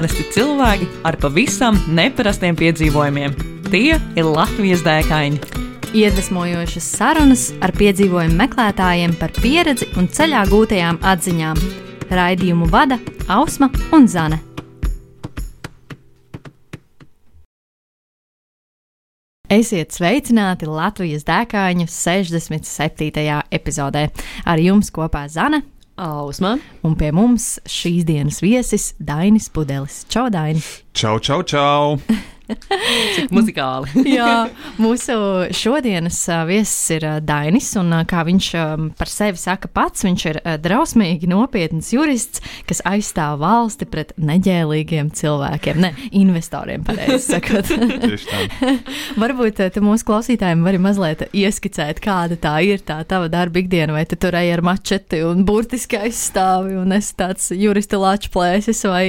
Parasti cilvēki ar pavisam neparastiem piedzīvojumiem. Tie ir Latvijas dēkaini. Iedvesmojošas sarunas ar piedzīvojumu meklētājiem par pieredzi un ceļā gūtajām atziņām. Raidījumu vada Ausma un Zane. Esiet sveicināti Latvijas dēkāņu 67. epizodē. Ar jums kopā Zane Ausma. Un pie mums šīs dienas viesis Dainis Pudelis. Čau, Daini! Čau, čau, čau! Cik muzikāli. Jā, mūsu šodienas viesis ir Dainis, un kā viņš par sevi saka pats, viņš ir drausmīgi nopietns jurists, kas aizstāv valsti pret neģēlīgiem cilvēkiem, ne investoriem, pareizi sakot. Varbūt tu mūsu klausītājiem vari mazliet ieskicēt, kāda tā ir tā tava darba ikdiena, vai tu tur ej ar mačeti un burtiski aizstāvi, un esi tāds jurista lačplēsis, vai,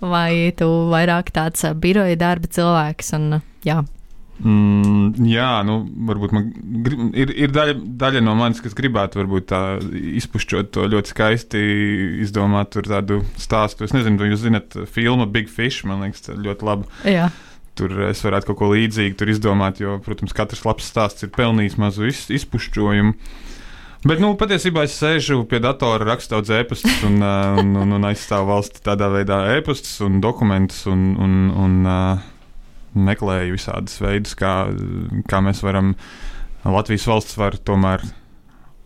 vai tu vairāk tāds biroja darba cilvēks cilvēks. Un, jā. Mm, jā, nu, varbūt man ir, ir daļa, daļa no manis, kas gribētu varbūt tā izpušķot to ļoti skaisti izdomāt tādu stāstu. Es nezinu, jūs zinat filmu Big Fish, man liekas, ļoti labi. Jā. Tur es varētu kaut ko līdzīgu izdomāt, jo, protams, katrs labs stāsts ir pelnījis mazu iz, izpušķojumu. Bet, nu, patiesībā es sēžu pie datora, rakstu daudz e-pastus un, un, un, un aizstāvu valsti tādā veidā e-pastus un dokumentus un, un, un uh, meklēju visādus veidus, kā, kā mēs varam, Latvijas valsts var tomēr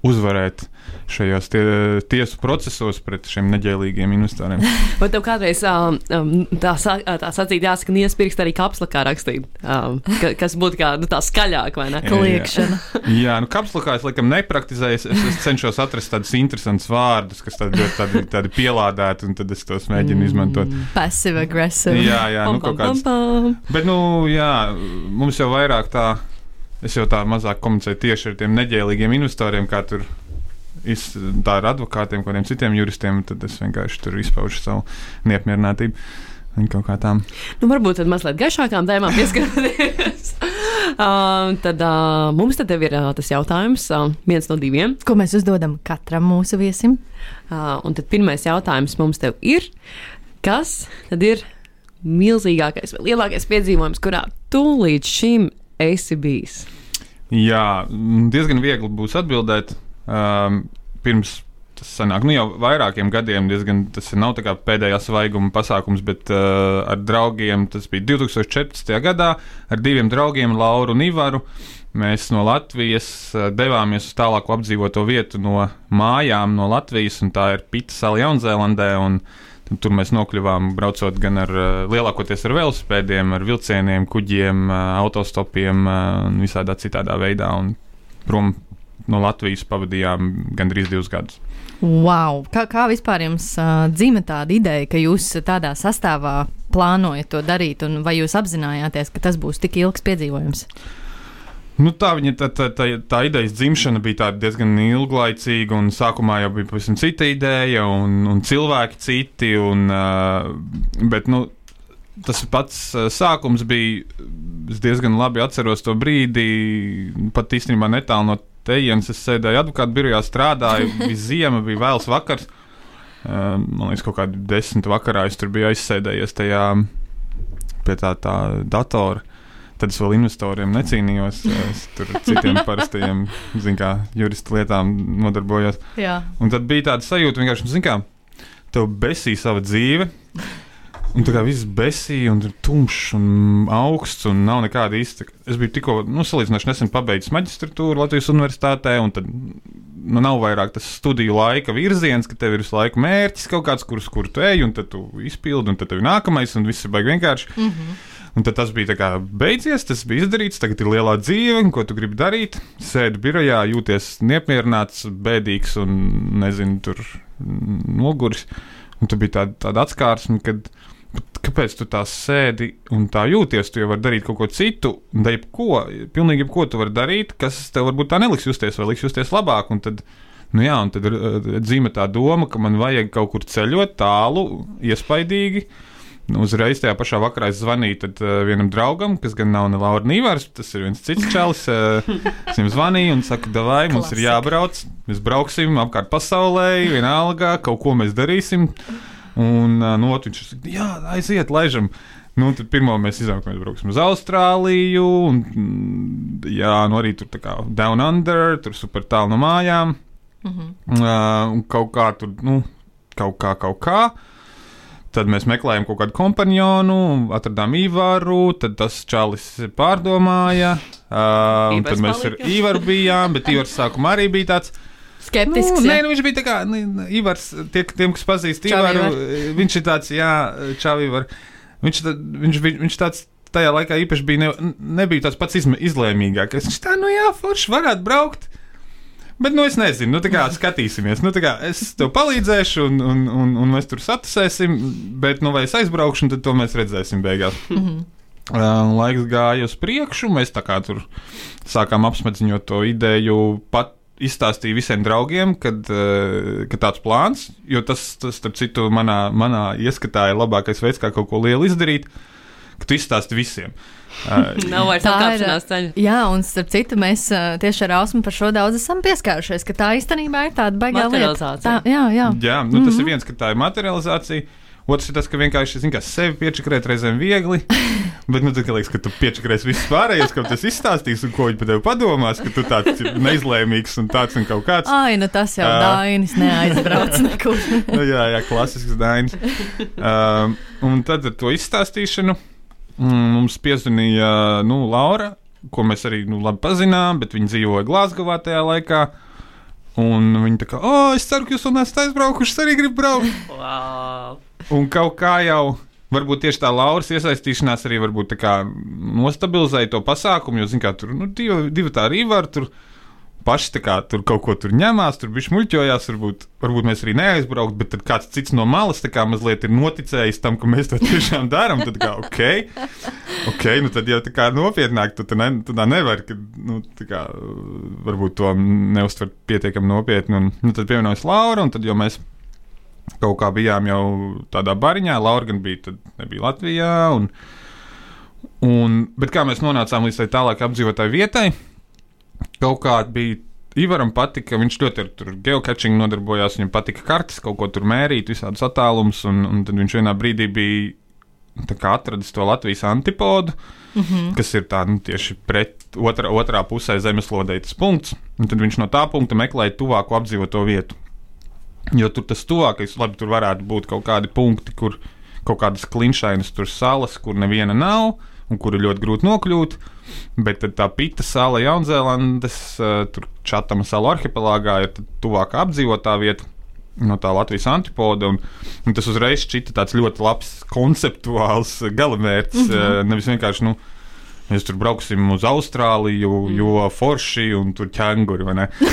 uzvarēt šajos tie, tiesu procesos pret šiem neģēlīgiem investoriem. Vai tev kādreiz um, tā, tā sacīt, jāsaka, iespirkst arī kapslakā rakstīt, um, ka, kas būtu kā nu, tā skaļāk vai ne? Kliekšana. Jā, jā nu kapslakā es laikam nepraktizēju, es, es cenšos atrast tādus interesantus vārdus, kas tādi ļoti tādi, tādi pielādēti, un tad es tos mēģinu mm. izmantot. Passive aggressive. Jā, jā, nu kaut kāds. Bet, nu, jā, mums jau vairāk tā es jau tā mazāk komunicēju tieši ar tiem neģēlīgiem investoriem, kā tur iz, tā ar advokātiem, kādiem citiem juristiem, tad es vienkārši tur izpaužu savu neapmierinātību. Kaut kā tām. Nu, varbūt tad mazliet gaišākām tēmām pieskarties. uh, tad uh, mums tad ir uh, tas jautājums, uh, viens no diviem. Ko mēs uzdodam katram mūsu viesim? Uh, un tad pirmais jautājums mums te ir, kas tad ir milzīgākais vai lielākais piedzīvojums, kurā tu līdz šim esi bijis? Jā, diezgan viegli būs atbildēt. Um, pirms tas sanāk, nu jau vairākiem gadiem, diezgan tas nav tā kā pēdējā svaiguma pasākums, bet uh, ar draugiem tas bija 2014. gadā ar diviem draugiem, Lauru un Ivaru. Mēs no Latvijas uh, devāmies uz tālāku apdzīvoto vietu no mājām no Latvijas, un tā ir Pita sala Jaunzēlandē. Tur mēs nokļuvām, braucot gan ar lielākoties ar velosipēdiem, ar vilcieniem, kuģiem, autostopiem un visādā citādā veidā. Un prom no Latvijas pavadījām gandrīz divus gadus. Wow. Kā, kā vispār jums uh, dzima tāda ideja, ka jūs tādā sastāvā plānojat to darīt, un vai jūs apzinājāties, ka tas būs tik ilgs piedzīvojums? Nu, tā viņa tā, tā, tā, tā idejas dzimšana bija diezgan ilglaicīga, un sākumā jau bija pavisam cita ideja, un, un cilvēki citi. Un, bet, nu, tas pats sākums bija. Es diezgan labi atceros to brīdi, pat īstenībā netālu no tejienes. Es sēdēju advokātu birojā, strādāju, bija ziema, bija vēls vakars. Man liekas, kaut kādā desmit vakarā es tur biju aizsēdējies tajā pie tā, tā datora. Tad es vēl investoriem necīnījos. Es tur citiem parastajiem, zināmā kā, juristu lietām nodarbojos. Jā. Un tad bija tāda sajūta, vienkārši, zināmā kā, tev besīja sava dzīve. Un tā kā viss besīja, un tumšs un augsts, un nav nekāda īsta. Es biju tikko, nu, salīdzinoši nesen pabeidzis maģistratūru Latvijas Universitātē, un tad nu, nav vairāk tas studiju laika virziens, ka tev ir visu laiku mērķis kaut kāds, kurus kur tu ej, un tad tu izpildi, un tad tev ir nākamais, un viss ir baigi vienkārši. Mm -hmm. Un tad tas bija beidzies, tas bija izdarīts, tagad ir lielā dzīve, ko tu gribi darīt. Sēdi birojā, jūties neapmierināts, bēdīgs un nezinu, tur noguris. Un tu bija tāda, tāda atskārsme, kad kāpēc tu tā sēdi un tā jūties? Tu jau vari darīt kaut ko citu, da jebko, pilnīgi jebko tu vari darīt, kas tev varbūt tā neliks justies vai liks justies labāk. Un tad, nu jā, un tad ir dzīve tā doma, ka man vajag kaut kur ceļot tālu, iespaidīgi uzreiz tajā pašā vakarā es zvanīju tad, uh, vienam draugam, kas gan nav ne Laura Nīvārs, tas ir viens cits čalis. Uh, es viņam zvanīju un saku, vai mums ir jābrauc, mēs brauksim apkārt pasaulē, vienalga, kaut ko mēs darīsim. Un uh, otras viņš saka, jā, aiziet, laižam. Nu, tad pirmā mēs izdomājām, ka mēs brauksim uz Austrāliju. Un, mm, jā, nu arī tur tā kā down under, tur super tālu no mājām. Mm -hmm. uh, un kaut kā tur, nu, kaut kā, kaut kā. Tad mēs meklējām kaut kādu kompanionu, atradām Ivaru, tad tas čalis pārdomāja. Uh, tad mēs ar palika. Ivaru bijām, bet Ivars sākumā arī bija tāds. Skeptisks. Nu, nē, nu, viņš bija tā kā nu, Ivars, tie, tiem, kas pazīst Ivaru, Ivar. viņš ir tāds, jā, čau, Ivar. Viņš, tā- viņš, viņš, viņš tāds tajā laikā īpaši bija, ne, nebija tāds pats izlēmīgākais. Viņš tā, nu jā, forši varētu braukt. Bet, nu, es nezinu, nu, tā kā skatīsimies. Nu, tā kā es tev palīdzēšu, un, un, un, un mēs tur satusēsim, bet, nu, vai es aizbraukšu, tad to mēs redzēsim beigās. Uh, laiks gāja uz priekšu, mēs tā kā tur sākām apsmedziņot to ideju. Pat izstāstīju visiem draugiem, kad, uh, ka tāds plāns, jo tas, tas starp citu, manā, manā ieskatā ir labākais veids, kā kaut ko lielu izdarīt, ka tu izstāsti visiem. Uh, Nav vairs atkāpšanās ceļa. Jā, un starp citu, mēs ā, tieši ar Ausmu par šo daudz esam pieskārušies, ka tā īstenībā ir tāda baigā lieta. Tā, jā, jā. jā, nu, tas mm -hmm. ir viens, ka tā ir materializācija. Otrs ir tas, ka vienkārši zini, kā sevi piečakrēt reizēm viegli. Bet, nu, tad, liekas, ka tu piečakrēsi visus pārējos, ko tas izstāstīs, un ko viņi par tevi padomās, ka tu tāds ir neizlēmīgs un tāds un kaut kāds. Ai, nu tas jau Ā. Dainis neaizbrauc nekur. nu, jā, jā, klasisks dainis. Um, un tad ar to izstāstīšanu mums piezvanīja nu, Laura, ko mēs arī nu, labi pazinām, bet viņa dzīvoja Glāzgovā tajā laikā. Un viņa tā kā, oh, es ceru, ka jūs vēl neesat aizbraukuši, es arī gribu braukt. Wow. Un kaut kā jau, varbūt tieši tā Lauras iesaistīšanās arī varbūt tā kā nostabilizēja to pasākumu, jo, zin kā, tur, nu, divi, divi tā arī var tur. Paši tā kā tur kaut ko tur ņemās, tur bija muļķojās, varbūt, varbūt mēs arī neaizbrauktu, bet tad kāds cits no malas tā kā mazliet ir noticējis tam, ka mēs to tiešām darām. Tad, kā, ok, ok, nu tad jau tā kā nopietnāk, tu, tu, ne, tā nevari, ka, nu, tā kā, varbūt to neuztver pietiekami nopietni. Un, nu, tad pievienojas Laura, un tad jau mēs kaut kā bijām jau tādā bariņā. Laura gan bija, tad nebija Latvijā. Un, un, bet kā mēs nonācām līdz tai tālāk apdzīvotai vietai, kaut kā bija. Ivaram patika, viņš ļoti ar tur geocaching nodarbojās, viņam patika kartes, kaut ko tur mērīt, visādus attālumus, un, un tad viņš vienā brīdī bija atradis to Latvijas antipodu, mm -hmm. kas ir tā nu, tieši pret otrā, otrā pusē zemeslodē tas punkts. Un tad viņš no tā punkta meklēja tuvāko apdzīvoto vietu. Jo tur tas tuvākais, labi, tur varētu būt kaut kādi punkti, kur kaut kādas klinšainas tur salas, kur neviena nav un kur ir ļoti grūti nokļūt. Bet tā pita sala Jaunzēlandes, uh, tur Čatama salu arhipelāgā ir tuvākā apdzīvotā vieta. No tā Latvijas antipoda. Un, un tas uzreiz šķita tāds ļoti labs konceptuāls galamērķis. Mm -hmm. Nevis vienkārši, nu, mēs tur brauksim uz Austrāliju, mm. jo forši un tur ķēnguri, vai ne?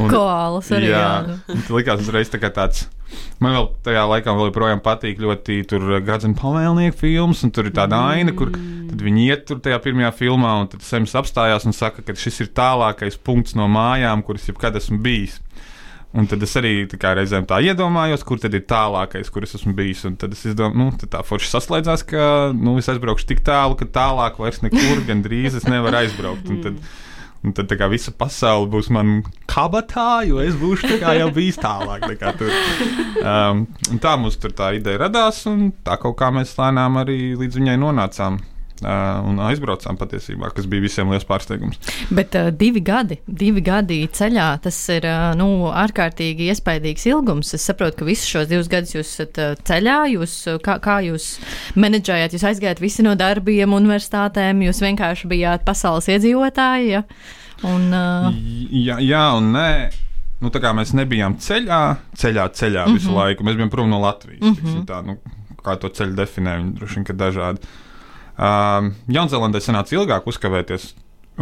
Un- Koalas arī. Jā. Jā, tas likās uzreiz tā kā tāds. Man vēl tajā laikā vēl joprojām patīk ļoti tur Gadzena pavēlnieku filmas, un tur ir tāda aina, kur tad viņi iet tur tajā pirmajā filmā, un tad Sems apstājās un saka, ka šis ir tālākais punkts no mājām, kuras jebkad esmu bijis. Un tad es arī tā kā reizēm tā iedomājos, kur tad ir tālākais, kur es esmu bijis. Un tad es domāju, nu, tā forši saslēdzās, ka nu, es aizbraukšu tik tālu, ka tālāk vairs nekur gandrīz es nevaru aizbraukt. Un tad, un tad tā kā visa pasaule būs man kabatā, jo es būšu kā jau bijis tālāk. Tā, tur. um, tā mums tur tā ideja radās, un tā kaut kā mēs lēnām arī līdz viņai nonācām. Uh, un aizbraucām patiesībā, kas bija visiem liels pārsteigums. Bet uh, divi gadi, divi gadi ceļā, tas ir uh, nu, ārkārtīgi iespaidīgs ilgums. Es saprotu, ka visus šos divus gadus jūs esat uh, ceļā, jūs, kā, kā jūs menedžējāt, jūs aizgājāt visi no darbiem, universitātēm, jūs vienkārši bijāt pasaules iedzīvotāji. Ja? Un, uh, Jā, jā un nē. Nu, tā kā mēs nebijām ceļā, ceļā, ceļā mm -hmm. visu laiku. Mēs bijām prom no Latvijas. Mm -hmm. tā, nu, kā to ceļu definē, viņi droši vien ir dažādi. Um, Jaunzēlandē sanāca ilgāk uzkavēties,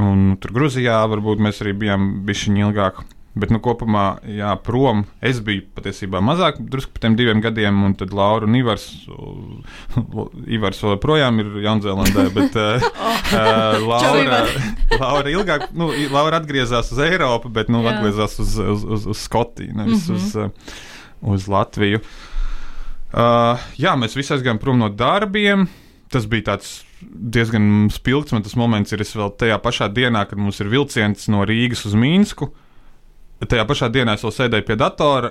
un tur Grūzijā varbūt mēs arī bijām bijuši ilgāk. Bet, nu, kopumā, jā, prom es biju patiesībā mazāk, drusku par tiem diviem gadiem, un tad Laura un Ivars, Ivars vēl joprojām ir Jaunzēlandē, bet uh, uh, Laura, Laura ilgāk, nu, Laura atgriezās uz Eiropu, bet, nu, Jā. atgriezās uz, uz, uz, uz Skotiju, nevis mm -hmm. uz, uz Latviju. Uh, jā, mēs visi aizgājām prom no darbiem. Tas bija tāds diezgan spilgts. Man tas moments ir es vēl tajā pašā dienā, kad mums ir vilciens no Rīgas uz Mīnsku. Tajā pašā dienā es vēl sēdēju pie datora,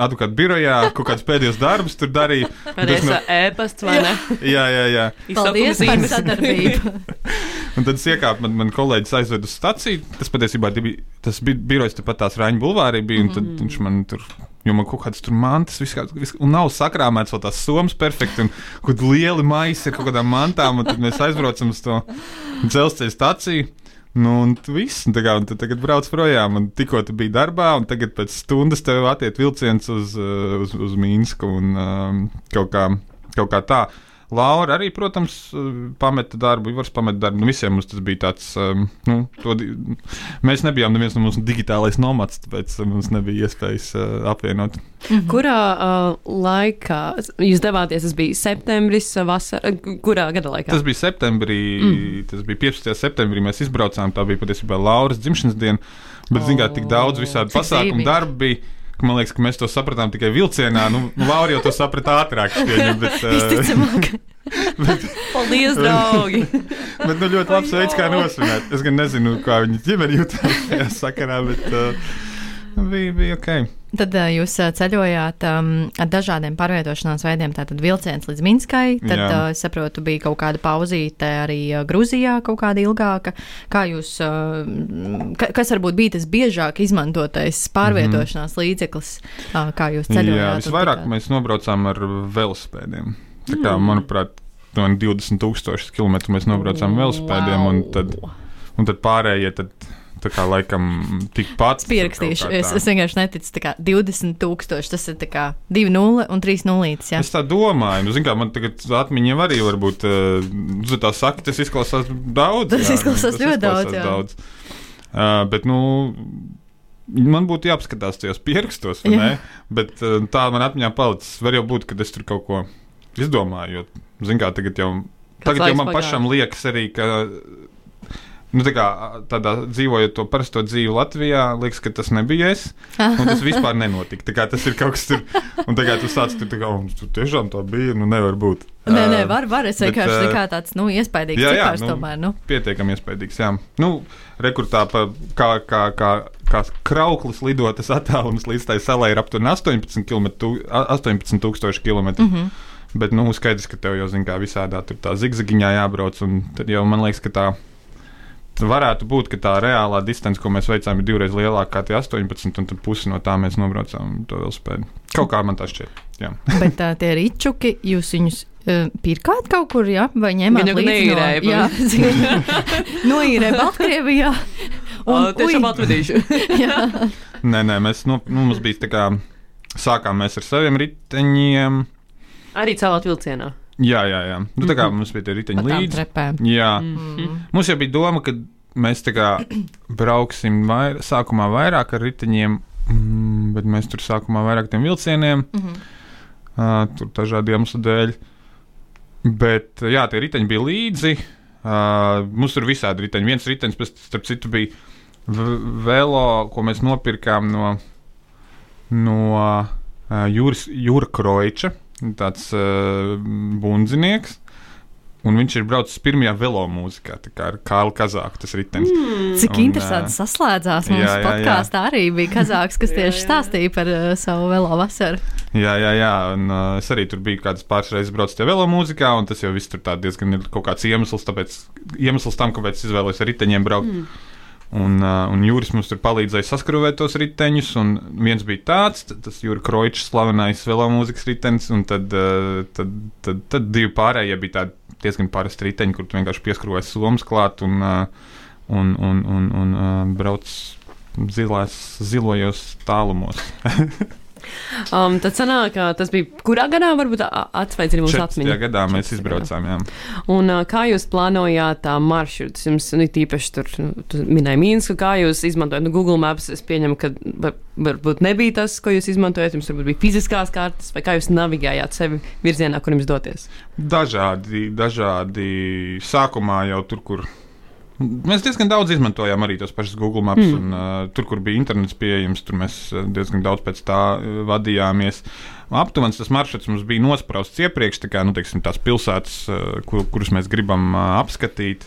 advokāta birojā, kaut kādas pēdējos darbus tur darīju. Es no- ēpasts vai ne? Jā, jā, jā. Paldies par sadarbību. Un tad es iekāpu, man, man kolēģis aizveda uz staciju. Tas patiesībā bija tas birojs tepat tās Raņa bulvārī. Bija, un tad Mhm. viņš man tur, jo man kaut kādas tur mantas, viss kā, viss, un nav sakrāmēts vēl tās somas perfekti. Un kaut lieli maisi ar kaut kādām mantām, un tad mēs aizbraucam uz to dzelzceļa staciju. Nu, un viss, un kā, un tagad brauc projām, un tikko tu biji darbā, un tagad pēc stundas tev attiek vilciens uz, uh, uz, uz Mīnsku un um, kaut, kā, kaut kā tā. Laura arī, protams, uh, pameta darbu, Ivars pameta darbu. Nu, visiem mums tas bija tāds, um, nu, to, mēs nebijām neviens no mums digitālais nomads, tāpēc uh, mums nebija iespējas uh, apvienot. Kurā uh, laikā jūs devāties? Tas bija septembris, vasara, kurā gada laikā? Tas bija septembrī, mm. tas bija 15. septembrī, mēs izbraucām, tā bija patiesībā Lauras dzimšanas diena, bet, oh, zināt, tik daudz visādi Cik pasākumu darbu bija. Man liekas, ka mēs to sapratām tikai vilcienā. Nu, Laura jau to saprata ātrāk. pieņemu, Bet, uh, Visticamāk, Paldies, draugi! bet nu, ļoti labs veids, kā nosvinēt. Es gan nezinu, kā viņa ģimene jutās šajā sakarā, bet uh, bija, bija ok. tad uh, jūs uh, ceļojāt um, ar dažādiem pārvietošanās veidiem. Tātad vilciens līdz Minskai, tad, Jā. uh, saprotu, bija kaut kāda pauzīte arī uh, Grūzijā, kaut kāda ilgāka. Kā jūs, uh, ka, kas varbūt bija tas biežāk izmantotais pārvietošanās līdzeklis, uh, kā jūs ceļojāt? Jā, visvairāk mēs nobraucām ar velosipēdiem. Tā kā, Mm. manuprāt, no 20,000 km mēs nobraucām velosipēdiem, un tad, un tad pārējie tad, tā kā laikam tikpat. Es pierakstīšu, es, es vienkārši neticu. tā kā 20,000 tas ir tā kā 2, 0 un 3 nulītes. Jā. Es tā domāju, nu, zin kā, man tagad atmiņa jau arī var būt. Uh, tā saka, tas izklausās daudz. Tas izklausās ļoti daudz, jā. daudz. Uh, bet, nu, man būtu jāapskatās tajos pierakstos, vai Jā. ne? Bet uh, tā man atmiņā palicis. Var jau būt, ka es tur kaut ko izdomāju. Jo, zin kā, tagad jau, tagad jau man pagājis. pašam liekas arī, ka. Nu, tā kā tādā dzīvojot to parasto dzīvi Latvijā, liekas, ka tas nebija es. Un tas vispār nenotika. Tā kā tas ir kaut kas tur. Un tagad tu sāc tur, tā kā, "Un tu tiešām tā bija. Nu, nevar būt. Nē, nē, var, var. Es bet, vienkārši tā kā tāds nu, iespaidīgs jā, jā, cipars nu, tomēr. Nu. Pietiekami iespaidīgs. Jā, nu, rekrutā pa, kā, kā, kā, kā krauklis lidotas attālums līdz tai salai ir aptuveni 18 km, 18,000 km. Mm. -hmm. Bet, nu, skaidrs, ka tev jau, zin kā, visādā tur tā zigzagiņā jābrauc, un tad jau man liekas, ka tā. Varētu būt, ka tā reālā distance, ko mēs veicām, ir divreiz lielāka kā tie 18, un tad pusi no tā mēs nobraucām to velospēdu. Kaut kā man tas šķiet. Jā. Bet tā, tie ričuki, jūs viņus pirkāt kaut kur, jā? vai ņēmāt ka līdzi no, neīrēja, jā, noīrē Baltkrievijā? Un, tiešām ui, atvedīšu. jā. Nē, nē, mēs no, nu, mums bija tā kā. Sākām mēs ar saviem riteņiem. Arī celāt vilcienā. Jā, jā, jā. Nu, tā kā mums bija tie riteņi līdzi. trepēm. Jā, Mm. mums jau bija doma, ka mēs tā kā brauksim vair, sākumā vairāk ar riteņiem, mm, bet mēs tur sākumā vairāk tiem vilcieniem, Mhm. uh, tur dažādu iemeslu dēļ. Bet jā, tie riteņi bija līdzi. Uh, mums tur visādi riteņi. Viens ritenis, pēc, starp citu, bija velo, ko mēs nopirkām no, no uh, jūras, jūra kroiča. Tāds uh, bundzinieks. Un viņš ir braucis pirmajā velomūzikā, tā kā ar Kālu Kazāku tas ritenis. Mm. Cik Un, interesanti ā, saslēdzās mums jā, jā, jā. podkāstā. Arī bija kazāks, kas Jā, tieši jā. stāstīja par uh, savu velo vasaru. Jā, jā, jā. Un, uh, es arī tur biju kādas pāris reizes braucis tajā velomūzikā, un tas jau viss tur tā diezgan ir kaut kāds iemesls, tāpēc, iemesls tam, kāpēc es izvēlējos ar riteņiem braukt. Mm. Un, uh, un Jūris mums tur palīdzēja saskrūvēt tos riteņus. Viens bija tāds, tas Jūras Kroičs, slavenais velomūzikas ritenis, un tad, uh, tad, tad, tad divi pārējie bija tādi diezgan parasti riteņi, kur vienkārši pieskrūvēji somas klāt un, uh, un, un, un, un uh, brauc zilās, zilojos tālumos. Um, tad sanāk, tas bija kurā gadā, varbūt atsveicina 14. atmiņu. gadā mēs 14. izbraucām. Jā. Un uh, kā jūs plānojāt tā maršrutus? Jums nu, tīpaši tur nu, tu minēja Mīnsku, kā jūs izmantojat nu, Google Maps. Es pieņemu, ka var, varbūt nebija tas, ko jūs izmantojat. Jums varbūt bija fiziskās kartes, vai kā jūs navigējāt sevi virzienā, kur jums doties. Dažādi, dažādi sākumā jau tur, kur. Mēs diezgan daudz izmantojām arī tos pašus Google Maps. Mm. Un, uh, tur, kur bija internets pieejams, tur mēs uh, diezgan daudz pēc tā uh, vadījāmies. Aptuveni tas maršruts mums bija nosprausts iepriekš, tā kā nu, teiksim, tās pilsētas, uh, kur, kuras mēs gribam uh, apskatīt.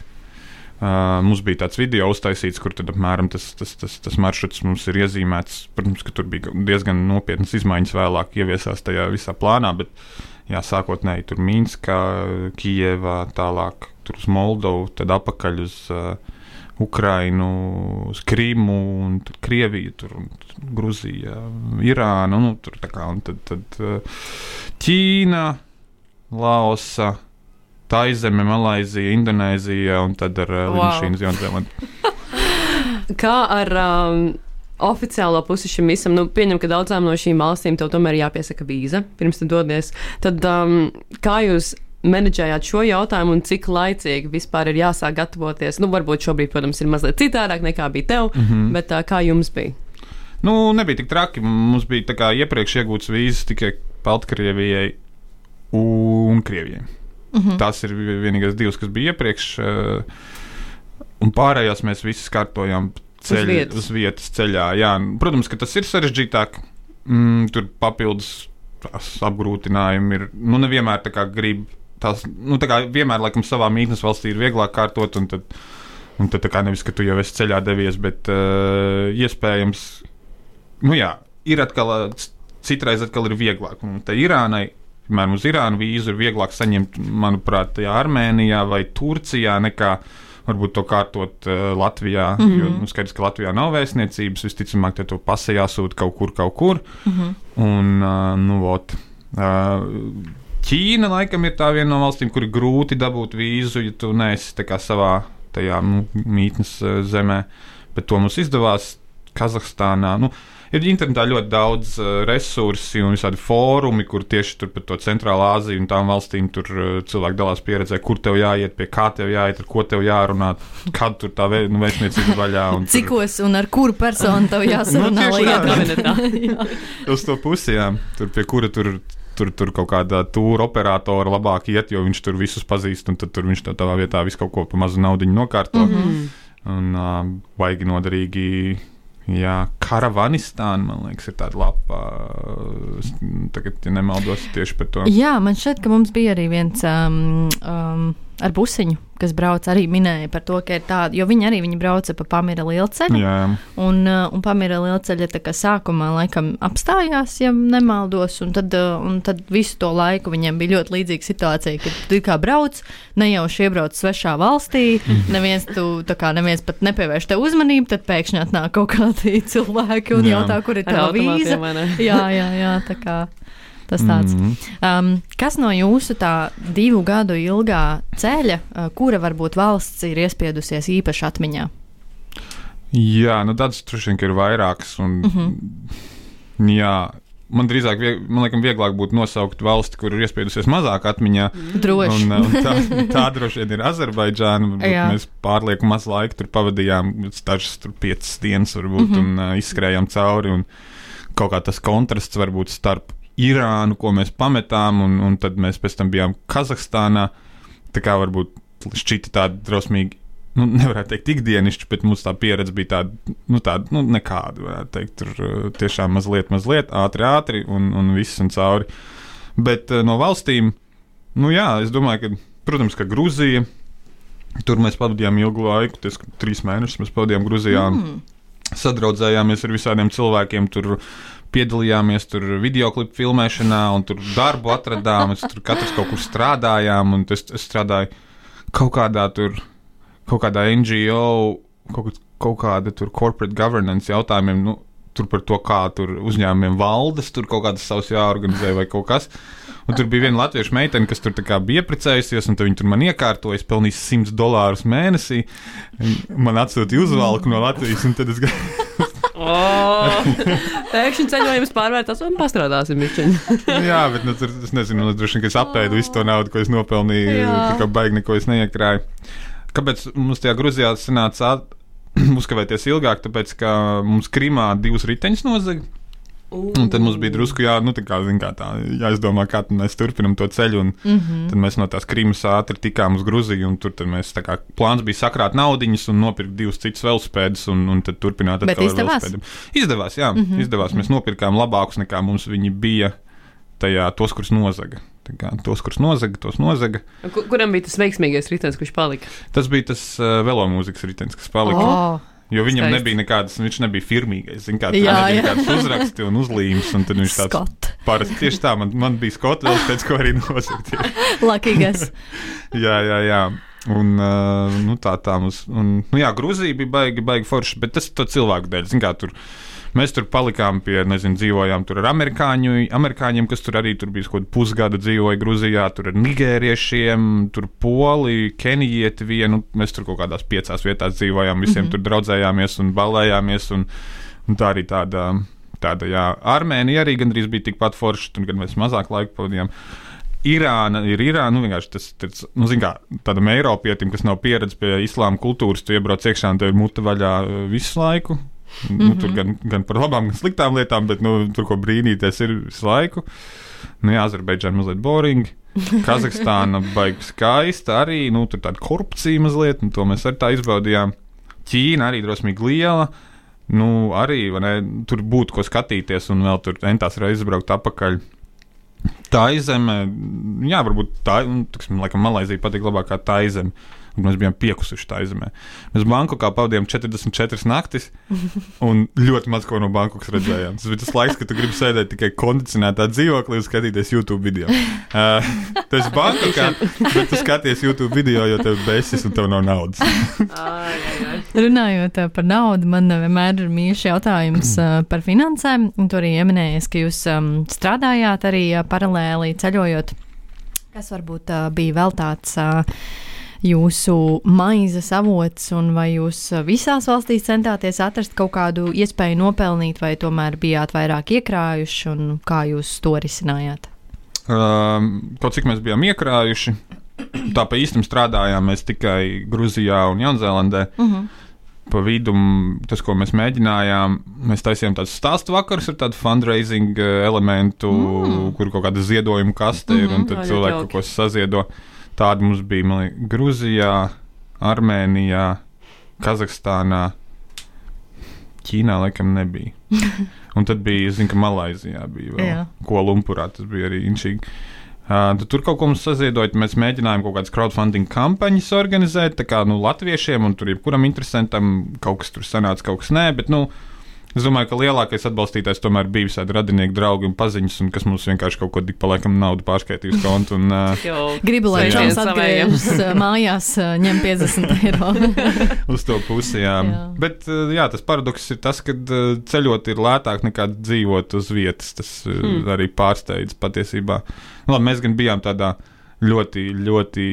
Uh, mums bija tāds video uztaisīts, kur tad apmēram tas, tas, tas, tas maršruts mums ir iezīmēts. Protams, ka tur bija diezgan nopietnas izmaiņas vēlāk ieviesās tajā visā plānā, bet jā, sākotnēji tur Mīnskā, Kijevā, tālāk tur uz Moldovu, tad apakaļ uz uh, Ukrainu, uz Krimu, un tur Krieviju, tur, un Gruzija, Irāna, nu, tur tā kā, un tad, tad uh, Ķīna, Laosa. Taizeme, Malaisija, Indonēzija un tad ar uh, Wow. Lidmašīnu uz Jaunzēlandu. Kā ar um, oficiālo pusi šim visam? Nu, pieņem, ka daudzām no šīm valstīm tev tomēr jāpiesaka vīza pirms tu dodies. Tad um, kā jūs menedžējāt šo jautājumu un cik laicīgi vispār ir jāsāk gatavoties? Nu, varbūt šobrīd, protams, ir mazliet citādāk nekā bija tev, mm. -hmm. bet uh, kā jums bija? Nu, nebija tik traki. Mums bija tā kā iepriekš iegūts vīzas tikai Baltkrievijai un Krievijai. Mhm. Tās ir vi- vienīgās divas, kas bija iepriekš. eh, Un pārējās mēs visas kārtojām ceļ, vietas. uz vietas ceļā. Jā, protams, ka tas ir sarežģītāk. Mm, tur papildus tās apgrūtinājumi ir. Nu, nevienmēr tā kā grib. Tās, nu, tā kā vienmēr, laikam, savā mītnes valstī ir vieglāk kārtot, un tad, un tad kā nevis, ka tu jau esi ceļā devies, bet uh, iespējams, nu jā, ir atkal, c- citreiz atkal ir vieglāk. Un te Irānai, piemēram, uz Irānu vīzu ir vieglāk saņemt, manuprāt, tajā Armēnijā vai Turcijā nekā varbūt to kārtot uh, Latvijā. Mm -hmm. Jo nu, skaidrs, ka Latvijā nav vēstniecības, visticamāk, te to pasi jāsūta kaut kur, kaut kur. Mm -hmm. Un, uh, nu, vot. Uh, Ķīna laikam ir tā viena no valstīm, kur ir grūti dabūt vīzu, ja tu neesi savā tajā nu, mītnes uh, zemē. Bet to mums izdevās Kazahstānā. Nu, ir internetā ļoti daudz uh, resursi un visādi fórumi, kur tieši tur par to centrālā Āziju un tām valstīm tur uh, cilvēki dalās pieredzē, kur tev jāiet, pie kā tev jāiet, ar ko tev jārunā, kad tur tā nu, vēstniecība vaļā. un tur- Cikos un ar kuru personu tev jāsarunā? Nu, tieši tā. iedomātos? uz to pusi, jā. Tur pie kura tur. Tur, tur kaut kāda tūra operatora labāk iet, jo viņš tur visus pazīst, un tad tur viņš tā tavā vietā visu kaut ko par mazu naudu nokārto. Mm -hmm. Un uh, baigi noderīgi. Jā, Karavanistāna, man liekas, ir tāda lapa. Tagad, ja nemaldos, tieši par to. Jā, man šķiet, ka mums bija arī viens um, um, ar busiņu, kas brauc arī minēja par to, ka ir tāda, jo viņi arī viņi brauca pa Pamira lielceļu. Jā, Un, uh, un Pamira lielceļa tā kā sākumā laikam apstājās, ja nemaldos, un tad, uh, un tad visu to laiku viņiem bija ļoti līdzīga situācija, ka tu kā brauc, nejauši iebrauc svešā valstī, neviens, tu, tā kā neviens pat nepievērš tev uzmanību, tad pēkšņi atnāk kaut kādi cilvēki un Jā. jautā, kur ir automātiem, vīza. Jā, jā, jā, tā kā tas tāds. Mhm. Um, kas no jūsu tā divu gadu ilgā ceļa, uh, kura varbūt valsts ir iespiedusies īpaši atmiņā? Jā, nu tāds droši vien ir vairākas. Un, mm. -hmm. Jā, man drīzāk, vieg, man liekas, vieglāk būtu nosaukt valsti, kur ir iespiedusies mazāk atmiņā. Droši. Un, uh, un tā, tā droši vien ir Azerbaidžāna. Mēs pārlieku maz laika tur pavadījām, dažas tur piecas dienas, varbūt, mm -hmm. un uh, izskrējām cauri. Un kaut kā tas kontrasts varbūt starp Irānu, ko mēs pametām, un, un tad mēs pēc tam bijām Kazahstānā. Tā kā varbūt šķita tāda drausmīga. Nu, nevarētu teikt, ikdienišķi, bet mums tā pieredze bija tāda, nu, tāda nu, nekāda. Varētu teikt, tur uh, tiešām mazliet, mazliet, ātri, ātri un, un viss un cauri. Bet uh, no valstīm, nu jā, es domāju, ka, protams, ka Grūzija. Tur mēs pavadījām ilgu laiku, ties, trīs mēnešus mēs pavadījām Grūzijā. Mm. Sadraudzējāmies ar visādiem cilvēkiem, tur piedalījāmies tur video klipu filmēšanā, un tur darbu atradām. Mēs tur katrs kaut kur strādājām, un es, es strādāju kaut kādā tur, kaut kādā NGO, kaut, kaut kāda tur corporate governance jautājumiem. Nu, Tur par to, kā tur uzņēmumiem valdes, tur kaut kādas savas jāorganizē vai kaut kas. Un tur bija viena latviešu meitene, kas tur bija precējusies, un viņa tur man iekārtoja, es pelnīju 100 dolārus mēnesī. Man atsūtīja uzvalku no Latvijas, un tad es gāju. Oh, pēkšņi ceļojums pārvērtās un pastrādāsim viņu. Jā, bet nu, tur, es nezinu, es droši vien, ka es apēdu visu to naudu, ko es nopelnīju. Jā. Tā kā baigi neko es neiekrāju. Kāpēc mums tajā Grūzijā sanāca uzkavēties ilgāk? Tāpēc, ka mums Krimā divas riteņas nozaga. Un tad mums bija drusku jā, nu, tā kā, kā tā, jāizdomā, kā tad mēs turpinām to ceļu. Un mm Mhm. -hmm. Tad mēs no tās Krimas ātri tikām uz Grūziju. un Tur tad mēs, tā kā, plāns bija sakrāt naudiņas un nopirkt divus citus velospēdus un, un tad turpināt ar izdevās? velospēdiem. Izdevās, jā, mm -hmm. izdevās. Mēs nopirkām labākus nekā mums viņi bija tajā, tos, kurus nozaga. Kā, tos, kurus nozaga, tos nozaga. Kur, kuram bija tas veiksmīgais ritenis, kurš palika? Tas bija tas uh, velomūzikas ritenis, kas palika. Oh, Jo viņam Skaisti. nebija nekādas, viņš nebija firmīgais. Kā, Jā, jā. nekādas uzraksti un uzlīmes. Un tad viņš tāds parasti tieši tā, man, man bija skots, vēl pēc ko arī nosakt. Lakīgais. jā, jā, jā. Un, uh, nu, tā tā mums, un, nu, jā, Grūzija bija baigi, baigi forša, bet tas to cilvēku dēļ. Zin, kā, tur, Mēs tur palikām pie, nezinu, dzīvojām tur ar amerikāņu, amerikāņiem, kas tur arī tur bija kaut kādu pusgadu dzīvoja Grūzijā, tur ar nigēriešiem, tur poli, kenijieti vienu. Mēs tur kaut kādās piecās vietās dzīvojām, visiem mm -hmm. tur draudzējāmies un balējāmies. Un, un tā arī tāda, tāda jā, Armēnija arī gandrīz bija tikpat forša, tur gan mēs mazāk laika pavadījām. Irāna ir Irāna. Nu, vienkārši tas ir nu, kā, tādam Eiropietim, kas nav pieredzējis pie islāma kultūras. Tu iebrauc iekšā un tev ir mute vaļā uh, visu laiku. Mm -hmm. nu, tur gan, gan par labām, gan sliktām lietām, bet nu, tur ko brīnīties ir visu laiku. Nu, jā, Azerbaidžāna mazliet boring. Kazahstāna baigi skaista arī. Nu, tur tāda korupcija mazliet, un to mēs arī tā izbaudījām. Ķīna arī drosmīgi liela. Nu, arī ne, tur būtu ko skatīties, un vēl tur entās reizes braukt atpakaļ. Tā izeme, jā, varbūt tā, nu, tiksim, laikam, Malaisija patīk labāk kā tā izeme. Un mēs bijām piekusuši tā izemē. Mēs Bankokā pavadījām 44 naktis, un ļoti maz ko no Bankokas redzējām. Tas bija tas laiks, kad tu gribi sēdēt tikai kondicionētā dzīvoklī un skatīties YouTube video. Uh, tas ir Bankokā, bet tu skaties YouTube video, jo tev besis un tev nav naudas. Runājot uh, par naudu, man uh, vienmēr ir mīļš jautājums par finansēm. Un Tur arī ieminējies, ka jūs um, strādājāt arī uh, paralēli ceļojot. Kas varbūt uh, bija vēl tāds uh, jūsu maizes avots, un vai jūs uh, visās valstīs centāties atrast kaut kādu iespēju nopelnīt, vai tomēr bijāt vairāk iekrājuši, un kā jūs to risinājāt? Um, kaut cik mēs bijām iekrājuši, tā pa īstam strādājām mēs tikai Grūzijā un Jaunzēlandē. Uh -huh. pa vidu tas, ko mēs mēģinājām, mēs taisījām tādus stāstu vakarus ar tādu fundraising eh, elementu, mm. kur kaut kāda ziedojuma kaste ir, un Mhm, cilvēki kaut ko saziedo. Tāda mums bija liekas, Grūzijā, Armēnijā, Kazahstānā. Ķīnā laikam nebija. Un tad bija, zinu, ka Malaisijā bija vēl. Jā. Ko Lumpurā tas bija arī inčīgi. Uh, tur kaut ko mums saziedot, mēs mēģinājām kaut kādas crowdfunding kampaņas organizēt, tā kā nu, latviešiem, un tur jebkuram interesantam kaut kas tur sanāca, kaut kas nē, bet nu, es domāju, ka lielākais atbalstītājs tomēr bija visādi radinieki, draugi un paziņas, un kas mums vienkārši kaut ko tik pa laikam naudu pārskaitīs kontu. Un, uh, Jo, Gribu, lai savējiem. atgriežas mājās, ņem 50 eiro. uz to pusi. Jā. Jā. Bet jā, tas paradoks ir tas, ka ceļot ir lētāk nekā dzīvot uz vietas. Tas Hmm. arī pārsteidz patiesībā. Nu, labi, mēs gan bijām tādā ļoti, ļoti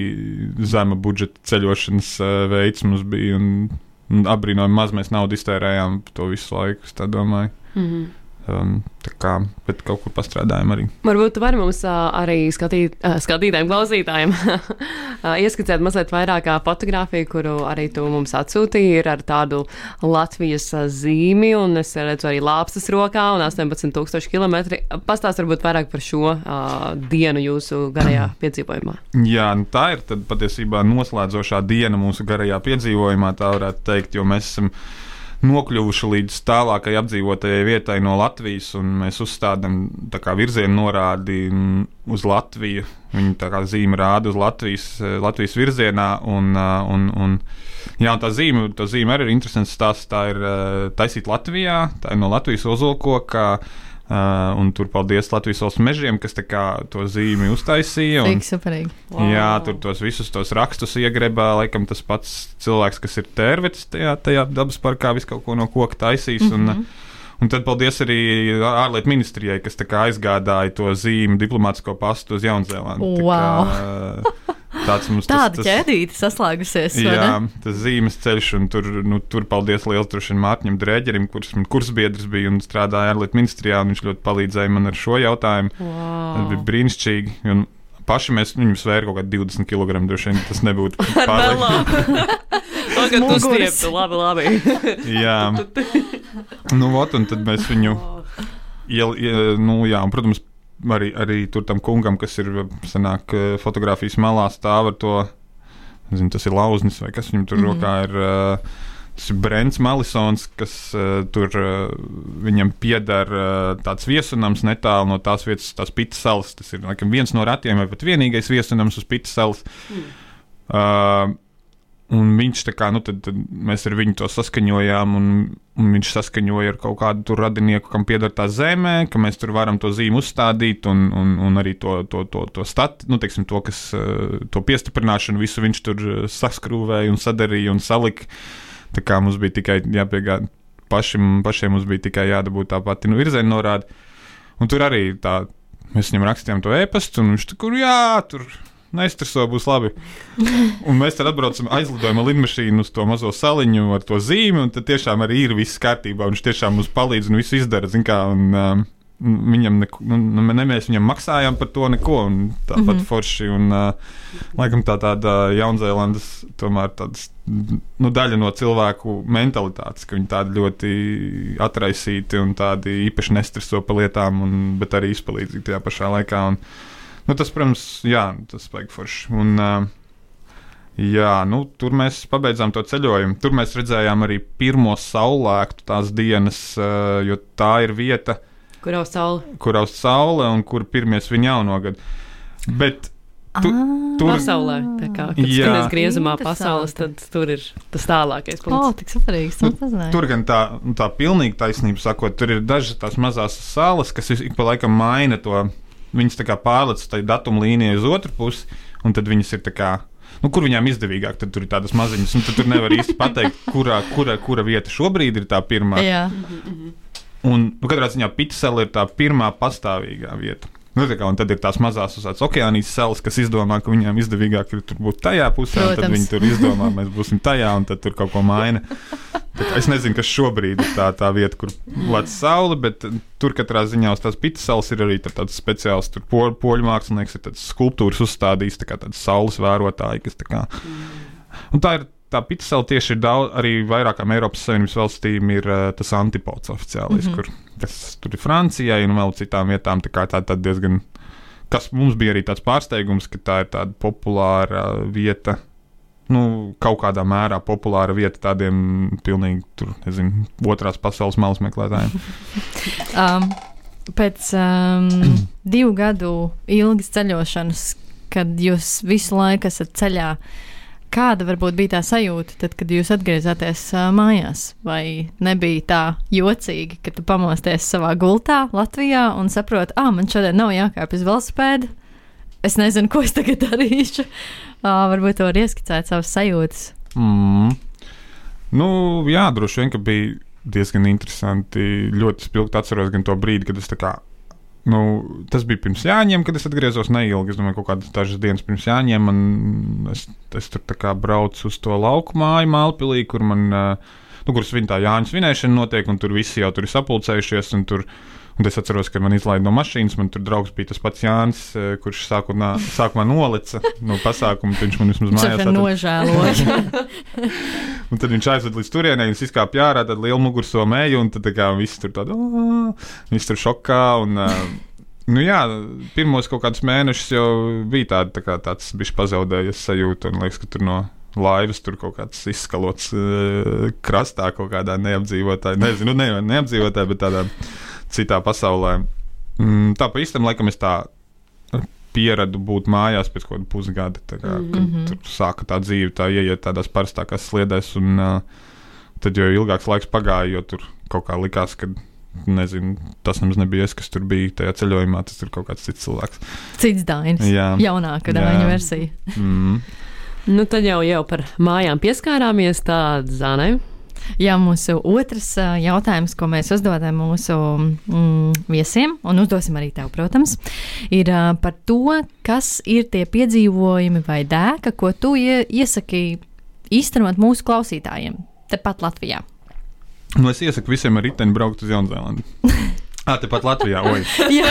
zema budžeta ceļošanas uh, veids mums bija. Un apbrīnojami maz mēs naudu iztērējām to visu laiku. es domāju. Mhm. Um, tā kā, bet kaut kur pastrādājām arī. Varbūt tu vari mums ā, arī skatīt, ā, skatītājiem, klausītājiem ā, ieskicēt mazliet vairāk fotografiju, kuru arī tu mums atsūtīji. Ir ar tādu Latvijas zīmi, un es redzu arī lāpstas rokā un 18,000 km. Pastāst varbūt vairāk par šo uh, dienu jūsu garajā piedzīvojumā. Jā, nu tā ir tad patiesībā noslēdzošā diena mūsu garajā piedzīvojumā, tā varētu teikt, jo mēs esam nokļuvuši līdz tālākai apdzīvotajai vietai no Latvijas, un mēs uzstādām virzienu norādi uz Latviju. Viņa tā kā zīme rāda uz Latvijas, Latvijas virzienā, un, un, un, jā, un tā zīme, tā zīme arī ir interesants stāsts. Tā ir eh, taisīta Latvijā, tā ir no Latvijas ozolkoka. Uh, un tur paldies Latvijas valsts mežiem, kas tā kā to zīmi uztaisīja. Un, Tik superīgi. Wow. Jā, tur tos visus tos rakstus iegrebā. Laikam tas pats cilvēks, kas ir tērvetis tajā, tajā dabas parkā, visu kaut ko no koka taisīs. Mm -hmm. un, un tad paldies arī ārlietu ministrijai, kas tā aizgādāja to zīmi diplomātsko pastu uz Jaunzēlandu. Tā Wow. kā, Tāds mums Tāda tas, tas, ķēdīte saslēgusies. vai Jā, tas zīmes ceļš, un tur, nu, tur paldies liels droši vien Mārķim Drēģerim, kurš man kursbiedrs bija un strādāja ārlietu ministrijā, un viņš ļoti palīdzēja man ar šo jautājumu. Tas bija Wow. brīnišķīgi. Un paši mēs viņu svēru kaut kādā 20 kg. Droši vien tas nebūtu vēlām. Tagad tu stieptu, labi, labi. Jā, nu, ot, un tad mēs viņu iel, ie, nu, jā, un, protams, arī, arī tur tam kungam, kas ir sanāk, eh, fotografijas malā, stāv ar to. Zinu, tas ir lauznis vai kas viņam tur mm. Mhm. rokā ir. Uh, Tas ir Brents Malisons, kas uh, tur uh, viņam pieder uh, tāds viesunams netālu no tās vietas, tās Pitas salas. Tas ir laikam, viens no retiem vai pat vienīgais viesunams uz Pitas salas. Mm. Uh, Un viņš tā kā, nu, tad, tad mēs ar viņu to saskaņojām, un, un viņš saskaņoja ar kaut kādu radinieku, kam pieder tā zemē, ka mēs tur varam to zīmu uzstādīt, un, un, un arī to, to, to, to statu, nu, teiksim, to, kas, to piestiprināšanu, visu viņš tur saskrūvēja un sadarīja un salika. Tā kā mums bija tikai jāpiegādā pašiem, pašiem mums bija tikai jādabū tā pati nu, virziena norāde. Un tur arī tā, mēs viņam rakstījām to e-pastu, un viņš tur, jā, tur Nestreso, būs labi. Un mēs tad atbraucam, aizlidojam ar lidmašīnu uz to mazo saliņu ar to zīmi, un tad tiešām arī ir viss kārtībā. Viņš tiešām mums palīdz un visu izdara. Kā, un, um, Viņam neko, nu, nu, ne mēs viņam maksājām par to neko, un tāpat mm -hmm. forši. Un, uh, laikam tā tāda Jaunzēlandes tomēr tāds, nu, daļa no cilvēku mentalitātes, ka viņi tādi ļoti atraisīti un tādi īpaši nestreso par lietām, un, bet arī izpalīdzīgi tajā pašā laikā. Un, Nu, tas, protams, jā, tas vajag forši. Un, jā, nu, tur mēs pabeidzām to ceļojumu. Tur mēs redzējām arī pirmo saulēktu tās dienas, jo tā ir vieta, kur uz saule. Kur uz saule un kur pirmie viņa jauno gadu. Bet Tu, ah, tur pasaulē, tā kā mēs griezumā pasaules, tad tur ir tas tālākais punkts. O, tik svarīgs, nu, tur gan tā, tā pilnīgi taisnība sakot, tur ir dažas tās mazās salas, kas ik pa laikam maina to Viņas pārlec uz datumu līniju uz otru pusi, un tad viņas ir tā kā. Nu, kur viņām izdevīgāk, tad tur ir tādas maziņas, un tur nevar īsti pateikt, kurā, kura, kura vieta šobrīd ir tā pirmā. Jā. Un nu, katrā ziņā Pitsela ir tā pirmā pastāvīgā vieta. Nu, kā, un tad ir tās mazās uzsācis okeānijas salas, kas izdomā, ka viņiem izdevīgāk ir būt tajā pusē, Protams. un tad viņi tur izdomā, mēs būsim tajā, un tad tur kaut ko maina. Es nezinu, kas šobrīd ir tā, tā vieta, kur lec saule, bet tur katrā ziņā uz tās pitas salas ir arī tāds speciāls po, poļu mākslinieks, ir tāds skulptūras uzstādījis, tā kā tāds saules vērotāji, kas tā kā. Un tā ir tā pitsela tieši ir daudz, arī vairākām Eiropas Savienības valstīm ir uh, tas antipods oficiālais, mm -hmm. kur tas tur ir Francijai un vēl citām vietām. Tā kā tā tad diezgan, kas mums bija arī tāds pārsteigums, ka tā ir tāda populāra vieta. Nu, kaut kādā mērā populāra vieta tādiem pilnīgi, tur, nezinu, otrās pasaules malas meklētājiem. um, pēc um, divu gadu ilgas ceļošanas, kad jūs visu laiku esat ceļā, uh, Kāda varbūt bija tā sajūta, tad, kad jūs atgriezāties mājās? Vai nebija tā jocīgi, ka tu pamosties savā gultā Latvijā un saproti, ah, man šodien nav jākāpj uz velosipēdu? Es nezinu, ko es tagad darīšu. Uh, varbūt to var ieskicēt savas sajūtas. Mm. Nu, jā, droši vien, ka bija diezgan interesanti. Ļoti spilgti atceros gan to brīdi, kad es tā kā Nu, tas bija pirms Jāņiem, kad es atgriezos neilgi. Es domāju, ka kaut kādas dažas dienas pirms Jāņiem man, es, es tur braucu uz to lauku māju, Mālpilī, kur man, nu, kuras viņa tā Jāņa svinēšana notiek, un tur visi jau tur ir sapulcējušies. Tur, Un es atceros, ka man izlaiž no mašīnas. Man tur draugs bija tas pats Jānis, kurš sākumā, sākumā nolica no pasākuma. Viņš man vismaz mājās atad... nožēloja. un tad viņš aizved līdz turienei, viņš izkāpa ārā, tad liela mugursoma eju, un tad kā, viss tur tādā - viss tur šokā. Un, Nu jā, pirmos kaut kādus mēnešus jau bija tāda, tā kā, tāds bijis pazaudējies sajūta. Man liekas, ka tur no laivas tur kaut kāds izskalots krastā, kaut kādā neapdzīvotā, nezinu, ne, neapdzīvotā, bet tādā citā pasaulē. Mm, tā pa īstam laikam es tā pieradu būt mājās pēc kaut kāda pusgada. Tā kā, mm -hmm. Tur sāka tā dzīve, tā ieiet tādās parastākās sliedēs, un uh, tad jau ilgāks laiks pagāja, jo tur kaut kā likās, ka. Nezinu, tas nemaz nebija es, kas tur bija tajā ceļojumā. Tas ir kaut kāds cits cilvēks. Cits dainis. Jā, jaunāka daina versija. Mm. nu, tad jau, jau par mājām pieskārāmies. Tāda zāne Jā, mūsu otrs jautājums, ko mēs uzdodam mūsu mm, viesiem, un uzdosim arī tev, protams, ir par to, kas ir tie piedzīvojumi vai dēka, ko tu iesaki īstenot mūsu klausītājiem tepat Latvijā. Nu, es iesaku visiem ar riteni braukt uz Jaunzēlandi. Ah, tepat Latvijā. jā,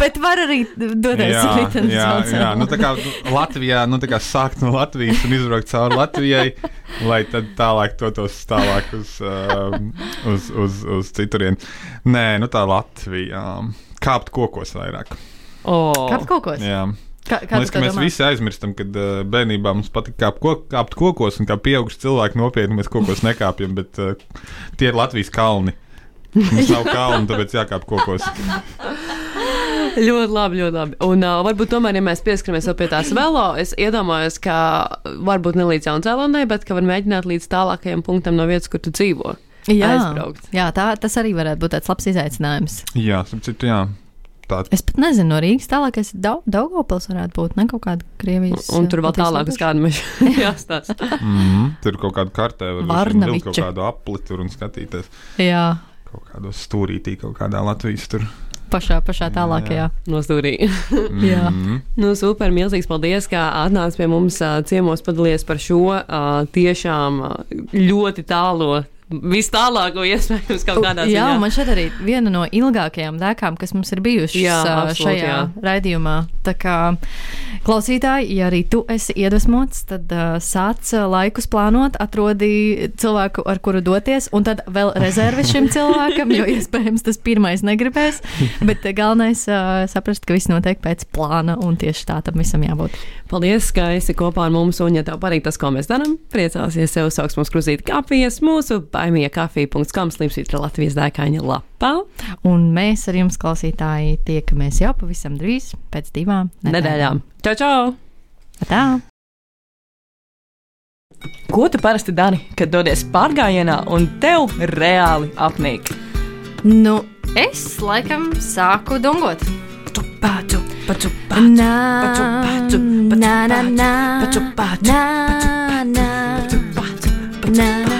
bet var arī doties uz Latviju. Jā, jā. Nu, tā kā Latvijā, nu, tā kā sākt no Latvijas un izbraukt cauri Latvijai, lai tad tālāk dotos tālāk uz, uh, uz, uz, uz citurienu. Nē, nu tā Latvija. Kāpt kokos vairāk. Oh. Kāpt kokos? Jā. Kā, Man liekas, ka mēs domā? visi aizmirstam, kad uh, bērnībā mums patika kāpt, ko, kāpt kokos, un kā pieauguši cilvēki nopietni mēs kokos nekāpjam, bet uh, tie ir Latvijas kalni. Mums nav kalnu, tāpēc jākāp kokos. Ļoti labi, ļoti labi. Un uh, varbūt tomēr, ja mēs pieskaramies vēl pie tās velo, es iedomājos, ka varbūt ne līdz Jaunzēlandai, bet ka var mēģināt līdz tālākajam punktam no vietas, kur tu dzīvo. Jā, aizbraukt. jā tā, tas arī varētu būt tāds labs izaicinājums. Jā, starp citu, jā. Tā Es pat nezinu, no Rīgas tālākais Dau- Daugavpils varētu būt, ne kaut kāda Krievijas. Un tur vēl tālāk uz kādu mežu jāstāsta. mm, tur kaut kāda kartē var vilkt kaut kādu apli tur un skatīties. Jā, Kaut kādos stūrītī, kaut kādā Latvijas tur. pašā, pašā tālākajā. No stūrī. Jā. Nu, super, milzīgs paldies, ka atnācāt pie mums ciemos, padalījies par šo tiešām ļoti tālo, vis tālāko iespējams kaut kādā Jā, ziņā. man šeit arī viena no ilgākajām dēkām, kas mums ir bijušas Jā, ā, absolūti, šajā jā. raidījumā. Tā kā klausītāji, ja arī tu esi iedvesmots, tad uh, sāc laikus plānot, atrodi cilvēku, ar kuru doties, un tad vēl rezervi šim cilvēkam, jo iespējams tas pirmais negribēs. Bet galvenais uh, saprast, ka viss notiek pēc plāna, un tieši tā tam visam jābūt. Paldies, ka esi kopā ar mums, un, ja tev patīk tas, ko mēs darām, priecāsies sev sauks mums kruzīt kafijas mūsu baimie kafija.com slīpsvītra Latvijas dēkaņa lapā. Un mēs ar jums, klausītāji, tiekamies jau pavisam drīz pēc divām Nedēļām. Čau, čau! Tā! Ko tu parasti dari, kad dodies pārgājienā un tev reāli apnīk? Nu, es laikam sāku dungot. Paču, paču, paču, Nā, paču, paču, paču, nā, nā, nā, paču, paču, nā, nā, paču, paču, paču, nā, nā, nā.